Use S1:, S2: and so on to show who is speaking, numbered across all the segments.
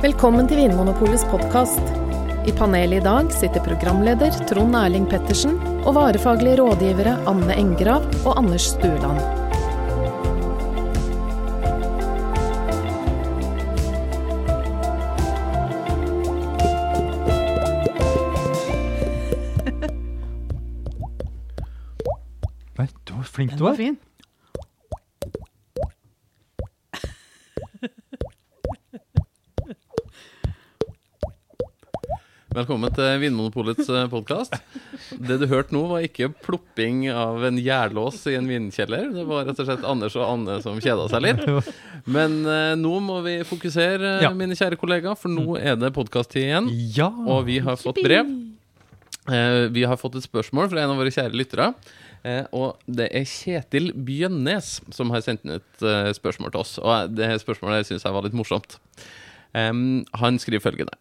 S1: Velkommen til Vinmonopolets podkast. I panelet i dag sitter programleder Trond Erling Pettersen og varefaglige rådgivere Anne Engrav og Anders Stueland.
S2: Nei, du var flink
S3: Den
S2: du
S3: var
S2: var.
S3: fin.
S4: Velkommen til Vinmonopolets podkast. Det du hørte nå, var ikke plopping av en gjærlås i en vinkjeller. Det var rett og slett Anders og Anne som kjeda seg litt. Men eh, nå må vi fokusere,
S2: Ja.
S4: mine kjære kollegaer, for nå er det podkast-tid igjen.
S2: Ja.
S4: Og vi har fått brev. Eh, vi har fått et spørsmål fra en av våre kjære lyttere. Eh, og det er Kjetil Bjønnes som har sendt inn et eh, spørsmål til oss. Og det spørsmålet syns jeg var litt morsomt. Em, han skriver følgende.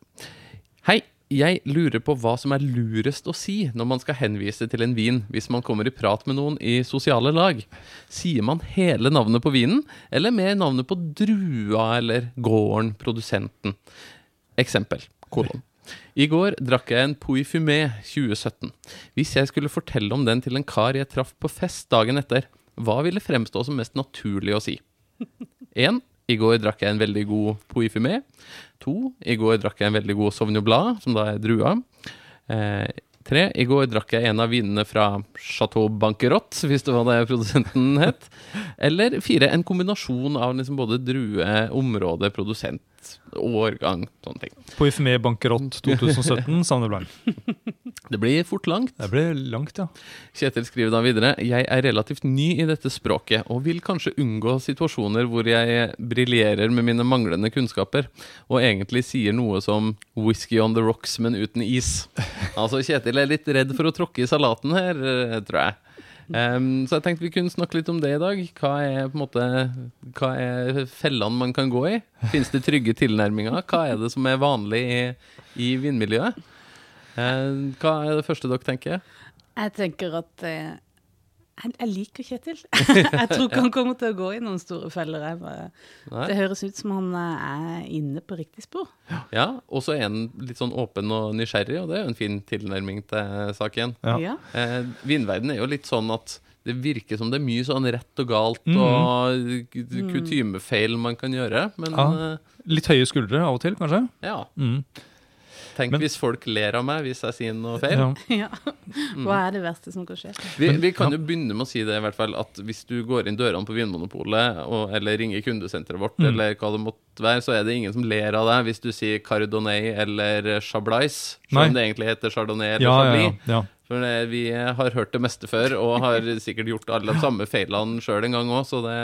S4: Hei, jeg lurer på hva som er lurest å si når man skal henvise til en vin hvis man kommer i prat med noen i sosiale lag. Sier man hele navnet på vinen, eller mer navnet på drua eller gården, produsenten? Eksempel, kolon. I går drakk jeg en Pouy Fumé 2017. Hvis jeg skulle fortelle om den til en kar jeg traff på fest dagen etter, hva ville fremstå som mest naturlig å si? 1. I går drakk jeg en veldig god Pouy Fumé. To. I går drakk jeg en veldig god Sauvignon Blad, som da er drua. Eh, tre. I går drakk jeg en av vinene fra Chateau Bankerot, hvis det var det produsenten het. Eller fire. En kombinasjon av liksom både drue, område, produsent, årgang, sånne ting.
S2: På IFME Bankerott 2017, Savner Blank.
S4: Det blir fort langt.
S2: Det blir langt, ja.
S4: Kjetil skriver da videre Jeg er relativt ny i dette språket og vil kanskje unngå situasjoner hvor jeg briljerer med mine manglende kunnskaper og egentlig sier noe som 'whisky on the rocks', men uten is. Altså, Kjetil er litt redd for å tråkke i salaten her, eh, tror jeg. Em, så jeg tenkte vi kunne snakke litt om det i dag. Hva er måte Hva er fellene man kan gå i? Fins det trygge tilnærminger? Hva er det som er vanlig i, i vindmiljøet? Uh, hva er det første dere tenker?
S3: Jeg tenker at eh, jeg, jeg liker Kjetil. jeg tror ikke han kommer til å gå i noen store feller. Det høres ut som han eh, er inne på riktig spor.
S4: Ja, og så er han litt sånn åpen og nysgjerrig, og det er jo en fin tilnærming til saken.
S2: Ja.
S3: Ja.
S4: Eh, Vindverden er jo litt sånn at det virker som det er mye sånn rett og galt
S2: Mhm.
S4: og k- kutymefeil man kan gjøre, men
S2: Ja.
S4: eh,
S2: Litt høye skuldre av og til, kanskje.
S4: ja.
S2: Mm.
S4: Tenk
S2: Men-
S4: hvis folk ler av meg hvis jeg sier noe feil.
S2: Ja.
S3: ja. Hva er det verste som kan skje?
S4: Vi, vi kan jo begynne med å si det i hvert fall at hvis du går inn dørene på Vinmonopolet og, eller ringer kundesenteret vårt,
S2: Mm.
S4: eller hva det måtte være, så er det ingen som ler av deg hvis du sier Cardonnay eller Chablais, selv
S2: Nei.
S4: om det egentlig heter Chardonnay eller
S2: Ja, ja,
S4: Chablis.
S2: ja, ja.
S4: For det, vi har hørt det meste før, og har sikkert gjort alle de samme feilene sjøl en gang òg, så det,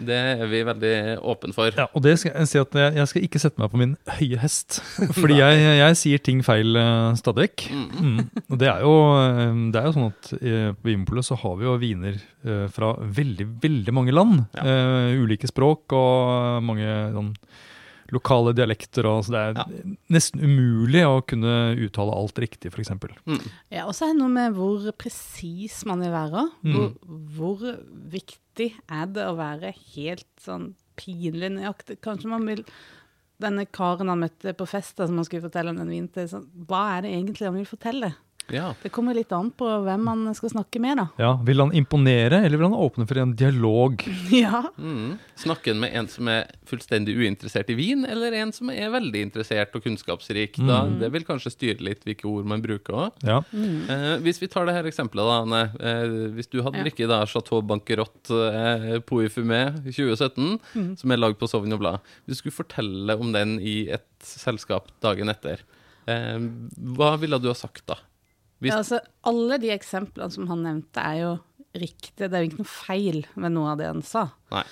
S4: det er vi veldig åpne for.
S2: Ja, og det skal jeg si at jeg, skal ikke sette meg på min høye hest. Fordi jeg, jeg sier ting feil uh, stadig vekk. Mm. Og det er, jo, eh, det er jo sånn at uh, på Vinpolet så har vi jo viner uh, fra veldig, veldig mange land.
S4: Ja.
S2: Eh, ulike språk og mange sånn lokale dialekter. Og, så det er
S4: Ja.
S2: nesten umulig å kunne uttale alt riktig, f.eks.
S4: Mm.
S3: Ja, Og så er det noe med hvor presis man vil være. Hvor, hvor viktig er det å være helt sånn pinlig nøyaktig? Kanskje man vil Denne karen han møtte på fest, som han skulle fortelle om den vinteren, sånn, hva er det egentlig han vil fortelle?
S4: Ja.
S3: Det kommer litt an på hvem man skal snakke med, da.
S2: Ja, Vil han imponere, eller vil han åpne for en dialog?
S3: Ja.
S4: Mm. Snakke med en som er fullstendig uinteressert i vin, eller en som er veldig interessert og kunnskapsrik. Da,
S2: Mm.
S4: det vil kanskje styre litt hvilke ord man bruker òg.
S2: Ja.
S4: Eh, hvis vi tar det her eksempelet, da, Anne. Eh, hvis du hadde
S3: Ja.
S4: drikket da Chateau Banquerot eh, Pouy Fumé 2017,
S3: Mm.
S4: som er lagd på Sauvignon Blad, hvis du skulle fortelle om den i et selskap dagen etter, eh, hva ville du ha sagt da? Hvis,
S3: ja, altså, alle de eksemplene som han nevnte, er jo riktige. Det er jo ikke noe feil med noe av det han sa.
S4: Nei.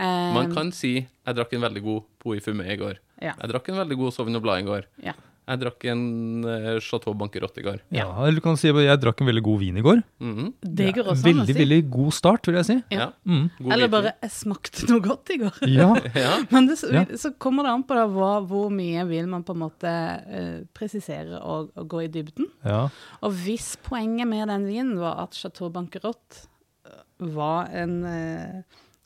S3: Eh,
S4: Man kan si 'jeg drakk en veldig god Fumé i går'.
S3: Ja.
S4: Jeg drakk en veldig god Sauvignon Blad i går.
S3: Ja.
S4: Jeg drakk en eh, Chateau Banquerot i går.
S2: ja. Eller du kan si at jeg drakk en veldig god vin i går.
S4: Mhm.
S3: Det går også an å
S2: Veldig,
S3: si.
S2: veldig god start, vil jeg si.
S3: Ja.
S2: Mm.
S4: God
S3: Eller bare 'jeg smakte noe godt i går'.
S2: Ja,
S4: Ja.
S3: Men det, så, så kommer det an på da, hva, hvor mye vil man på en måte uh, presisere og, og gå i dybden.
S2: ja.
S3: Og hvis poenget med den vinen var at Chateau Banquerot eh, var en uh,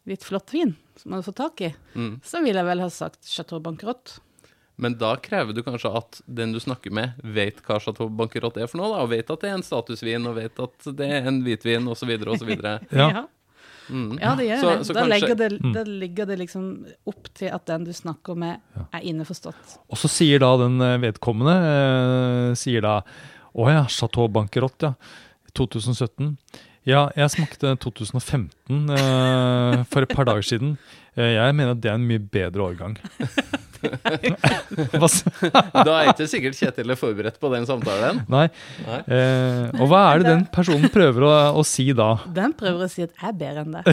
S3: litt flott vin som man hadde fått tak i,
S4: Mm.
S3: så ville jeg vel ha sagt Chateau Banquerot.
S4: Men da krever du kanskje at den du snakker med, vet hva Chateau Bankerott er for noe, da, og vet at det er en statusvin, og vet at det er en hvitvin, osv., osv.
S2: Ja.
S4: Mm.
S3: Ja, det gjør
S4: Så-
S3: det.
S4: så
S3: da,
S4: kanskje-
S3: det.
S2: Mm.
S3: Da ligger det liksom opp til at den du snakker med, er innforstått.
S2: Og så sier da den eh, vedkommende eh, sier da Å ja, Chateau Bankerott, ja. 2017. Ja, jeg smakte 2015 eh, for et par dager siden. Eh, jeg mener at det er en mye bedre årgang.
S4: Da er ikke sikkert Kjetil er forberedt på den samtalen.
S2: Nei.
S4: Nei.
S2: Eh, og hva er det den personen prøver å, å si da?
S3: Den prøver å si at jeg er bedre enn deg.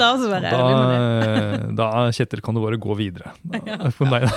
S2: da,
S3: Da,
S2: eh, da Kjetil, kan du bare gå videre. Da, for meg, da.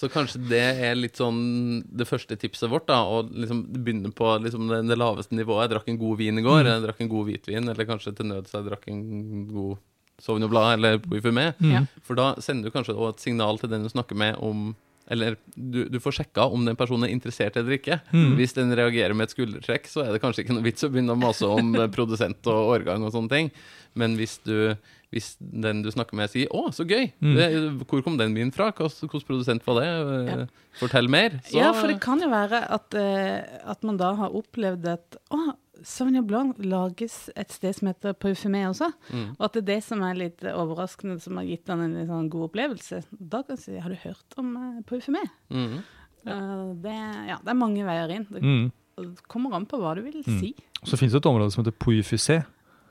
S4: Så kanskje det er litt sånn det første tipset vårt, da. Å liksom begynne på liksom det, det laveste nivået. Jeg drakk en god vin i går, jeg drakk en god hvitvin, eller kanskje til nød så jeg drakk en god Sauvignon Blad eller Parfumé.
S3: Mm.
S4: For da sender du kanskje også et signal til den du snakker med om eller du, du får sjekka om den personen er interessert eller ikke. Hvis den reagerer med et skuldertrekk, så er det kanskje ikke noe vits å begynne å mase om produsent og årgang og sånne ting. Men hvis, du, hvis den du snakker med sier 'Å, så gøy! Det, hvor kom den min fra? Hvilken produsent var det? Ja. Fortell mer. Så,
S3: Ja, for det kan jo være at, eh, at man da har opplevd at å, Sauvignon Blanc lages et sted som heter Parfumé også.
S4: Mm.
S3: Og at det er det som er litt overraskende, som har gitt han en litt sånn god opplevelse. Da kan jeg si Har du hørt om uh, Parfumé?
S4: Mhm.
S3: Uh, det, ja, det er mange veier inn. Det
S2: Mm.
S3: det kommer an på hva du vil
S2: Mm.
S3: si.
S2: Så finnes det et område som heter Poifusé.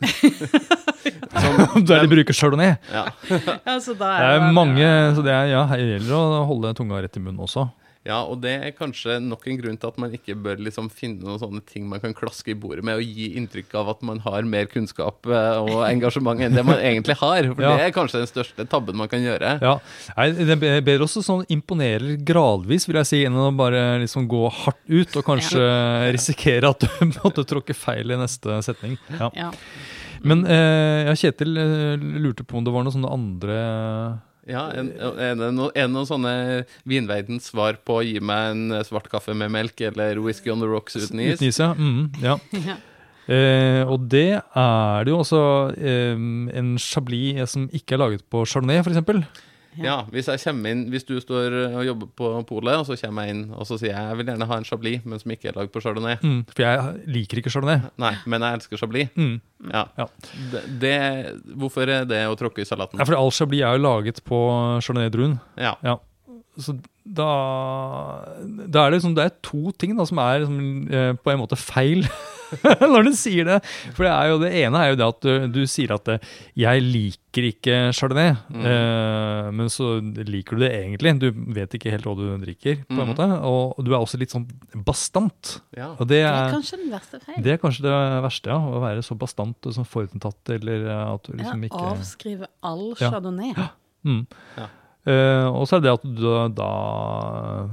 S2: Fusé,
S4: Som-
S2: der de bruker chardonnay.
S4: ja.
S3: Ja, så da
S2: Det er
S3: det-
S2: mange, så det er, ja, det gjelder å holde tunga rett i munnen også.
S4: Ja, og det er kanskje nok en grunn til at man ikke bør liksom finne noen sånne ting man kan klaske i bordet med og gi inntrykk av at man har mer kunnskap eh, og engasjement enn det man egentlig har. For
S2: Ja.
S4: det er kanskje den største tabben man kan gjøre.
S2: Ja, Nei, Det er bedre også sånn imponerer gradvis, vil jeg si, enn å bare liksom gå hardt ut og kanskje risikere at du måtte tråkke feil i neste setning. Ja.
S3: Ja.
S2: Men eh, Kjetil eh, lurte på om det var noen sånne andre
S4: Ja, en, en, en, en av sånne vinverdens svar på å gi meg en svart kaffe med melk eller whisky on the rocks uten is.
S2: uten is. Ja. Mm, ja.
S3: Ja.
S2: Eh, og det er det jo også eh, en chablis som ikke er laget på chardonnay, f.eks.
S4: Ja, hvis jeg kommer inn Hvis du står og jobber på polet, og så kommer jeg inn og så sier jeg jeg vil gjerne ha en chablis, men som ikke er lagd på chardonnay.
S2: Mm, for jeg liker ikke chardonnay.
S4: Nei, men jeg elsker chablis.
S2: Mm.
S4: Ja.
S2: Ja.
S4: Det, det, hvorfor er det å tråkke i salaten?
S2: Ja, for all chablis er jo laget på chardonnay-druen.
S4: Ja.
S2: Ja. Så da, da er det liksom Det er to ting da som er liksom, eh, på en måte feil når du sier det. For det, er jo, det ene er jo det at du, du sier at eh, 'jeg liker ikke chardonnay',
S4: Mm.
S2: eh, men så liker du det egentlig. Du vet ikke helt hva du drikker, på en
S4: Mhm.
S2: måte. Og, du er også litt sånn bastant.
S4: ja.
S2: Og det
S3: Det er
S2: er,
S3: kanskje den verste feil.
S2: det er kanskje det verste, ja. Å være så bastant og sånn forutinntatt, eller at du liksom
S3: ja,
S2: ikke
S3: avskrive all
S2: Ja.
S3: chardonnay.
S2: Mm.
S4: Ja.
S2: Eh, og så er det det at du da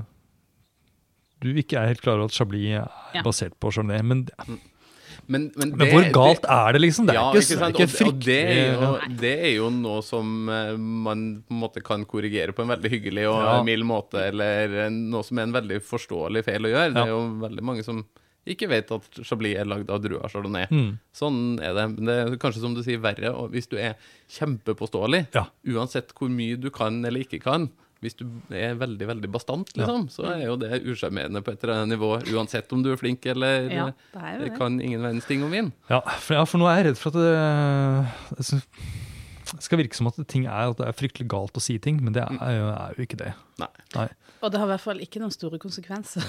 S2: Du ikke er helt klar over at Chablis er
S3: Ja.
S2: basert på Chardonnay. Men,
S4: Men, men,
S2: men
S4: det-
S2: hvor galt
S4: det-
S2: er det, liksom? Det er
S4: ja,
S2: ikke, det er ikke
S4: og
S2: fryktelig
S4: det, er jo, det er jo noe som eh, man på en måte kan korrigere på en veldig hyggelig og
S2: Ja.
S4: mild måte, eller eh, noe som er en veldig forståelig feil å gjøre. Det er jo veldig mange som ikke vet at Chablis er lagd av drua chardonnay.
S2: Mm.
S4: Sånn er det. Men det er kanskje som du sier verre og hvis du er kjempepåståelig,
S2: Ja.
S4: uansett hvor mye du kan eller ikke kan. Hvis du er veldig veldig bastant, liksom, så er jo det usjarmerende på et eller annet nivå. Uansett om du er flink eller
S3: Ja, det er jo
S4: eh,
S3: det.
S4: kan ingen verdens ting om vin.
S2: Ja, for, ja, for nå er jeg redd for at det, det skal virke som at ting er, at det er fryktelig galt å si ting, men det er, jo- er jo ikke det.
S4: Nei.
S2: Nei.
S3: Og det har i hvert fall ikke noen store konsekvenser.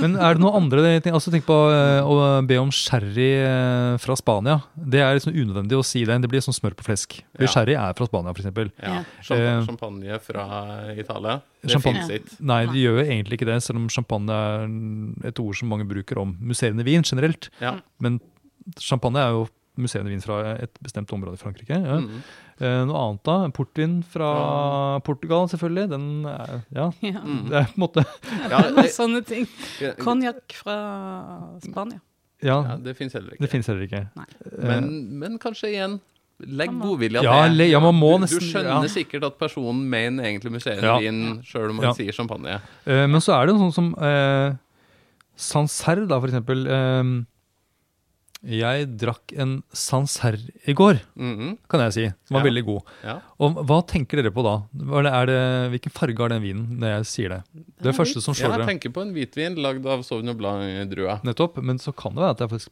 S2: Men er det noen andre ting? Altså Tenk på eh, å be om sherry eh, fra Spania. Det er liksom unødvendig å si det. Det blir sånn smør på flesk. For
S4: Ja.
S2: Sherry er fra Spania, f.eks.
S4: Ja. Champagne,
S2: Eh,
S4: champagne fra Italia. Det
S2: champagne-
S4: fins ikke.
S2: Nei, de gjør jo egentlig ikke det, selv om champagne er et ord som mange bruker om musserende vin generelt.
S4: Ja.
S2: Men champagne er jo musserende vin fra et bestemt område i Frankrike. Ja.
S4: Mm.
S2: Eh, noe annet da? Portvin fra Portugal, selvfølgelig. Den er, ja,
S3: Ja.
S4: Mm.
S2: det er på en måte
S4: Ja, det,
S3: sånne ting.
S4: ja,
S3: Konjakk fra Spania.
S2: Ja,
S4: ja, det fins heller
S2: det
S4: ikke.
S2: fins heller ikke. Eh,
S4: Men, men kanskje igjen Legg
S3: Ja,
S4: godvilja
S2: Ja,
S4: til.
S2: ja, man må
S4: du,
S2: nesten-
S4: du skjønner
S2: ja.
S4: sikkert at personen mener egentlig musserende
S2: Ja.
S4: vin, sjøl om man
S2: Ja.
S4: sier champagne.
S2: Eh, men så er det noe sånt som eh, Sancerre, da, for eksempel. Eh, Jeg drakk en Sancerre i går,
S4: Mhm.
S2: kan jeg si. Som var
S4: Ja.
S2: veldig god.
S4: Ja.
S2: Og hva tenker dere på da? Er det, hvilken farge har den vinen når jeg sier det? Det
S3: er
S2: første som slår
S4: jeg tenker på en hvitvin lagd av Sauvignon Blanc-drua.
S2: Nettopp. Men så kan det være at jeg faktisk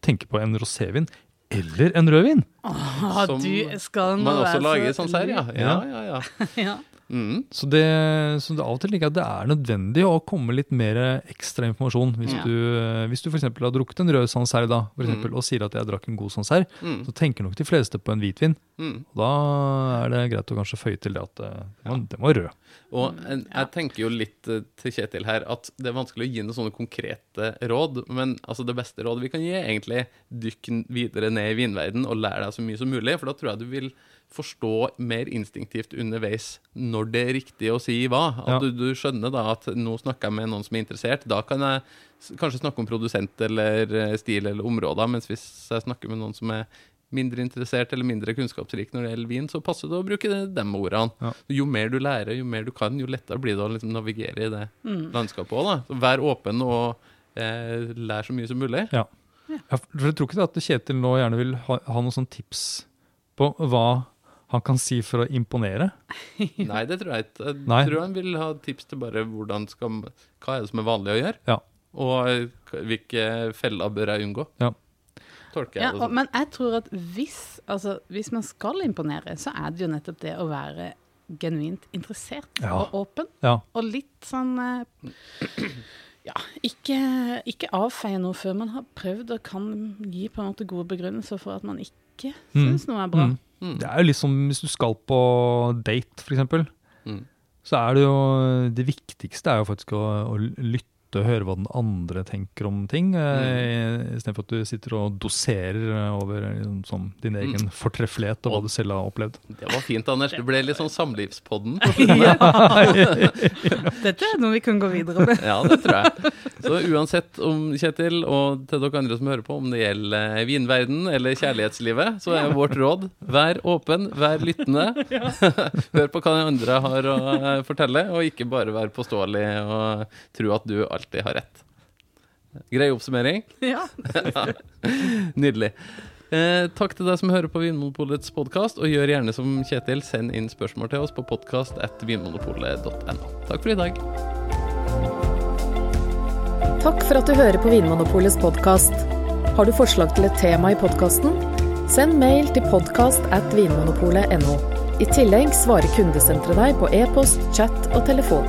S2: tenker på en rosévin eller en rødvin.
S3: Åh,
S4: Som
S3: du skal nå
S4: Man også lager sånn ja. Ja, ja, ja.
S3: ja.
S4: Mhm.
S2: Så det, så det av og til ligger at det er nødvendig å komme litt mer ekstra informasjon. Hvis
S3: Ja.
S2: du, eh, hvis du f.eks. har drukket en rød Sancerre da, for eksempel,
S4: Mm.
S2: og sier at jeg drakk en god Sancerre,
S4: Mm.
S2: så tenker nok de fleste på en hvitvin.
S4: Mm.
S2: Da er det greit å kanskje føye til det at det, den var- den var rød.
S4: Og jeg tenker jo litt eh, til Kjetil her at det er vanskelig å gi noen sånne konkrete råd, men altså det beste rådet vi kan gi, er egentlig dykk videre ned i vinverden og lær deg så mye som mulig, for da tror jeg du vil forstå mer instinktivt underveis når det er riktig å si hva. At
S2: Ja.
S4: du, du skjønner da at nå snakker jeg med noen som er interessert. Da kan jeg kanskje snakke om produsent eller eh, stil eller områder, mens hvis jeg snakker med noen som er mindre interessert eller mindre kunnskapsrik når det gjelder vin, så passer det å bruke de, de ordene.
S2: Ja.
S4: Jo mer du lærer, jo mer du kan, jo lettere blir det å liksom navigere i det landskapet òg. Vær åpen og eh, lær så mye som mulig.
S2: Ja, for jeg tror ikke at Kjetil nå gjerne vil ha, ha noen sånn tips på hva han kan si for å imponere.
S4: Nei, det tror jeg ikke. Jeg
S2: Nei.
S4: tror han vil ha tips til bare hvordan skal, hva er det som er vanlig å gjøre,
S2: Ja.
S4: og hvilke feller bør jeg unngå.
S2: Ja.
S4: Tolker jeg
S3: Ja,
S4: det
S3: og,
S4: sånn.
S3: men jeg tror at hvis, altså, hvis man skal imponere, så er det jo nettopp det å være genuint interessert
S2: Ja.
S3: og åpen.
S2: Ja,
S3: Og litt sånn eh, Ja, ikke, ikke avfeie noe før man har prøvd og kan gi på en måte gode begrunnelser for at man ikke
S2: Mm.
S3: syns noe er bra.
S2: Mm.
S4: Mm.
S2: Det er jo liksom hvis du skal på date, for eksempel,
S4: Mm.
S2: så er det jo Det viktigste er jo faktisk å, å lytte og høre hva den andre tenker om ting, mm. istedenfor at du sitter og doserer eh, over liksom, som din egen fortreffelighet og hva du selv har opplevd.
S4: Det var fint, Anders. Det ble litt sånn Samlivspodden.
S3: Dette er noe vi kan gå videre med.
S4: Ja, det tror jeg. Så uansett om Kjetil, og til dere andre som hører på, om det gjelder eh, vinverden eller kjærlighetslivet, så er vårt råd vær åpen, vær lyttende. Hør på hva de andre har å eh, fortelle, og ikke bare være påståelig og tro at du alltid har rett. Grei oppsummering.
S3: Ja.
S4: Nydelig. Eh, takk til deg som hører på Vinmonopolets podkast, og gjør gjerne som Kjetil, send inn spørsmål til oss på podkast.vinmonopolet.no. Takk for i dag.
S1: Takk for at du hører på Vinmonopolets podkast. Har du forslag til et tema i podkasten? Send mail til podkast at vinmonopolet.no. I tillegg svarer kundesenteret deg på e-post, chat og telefon.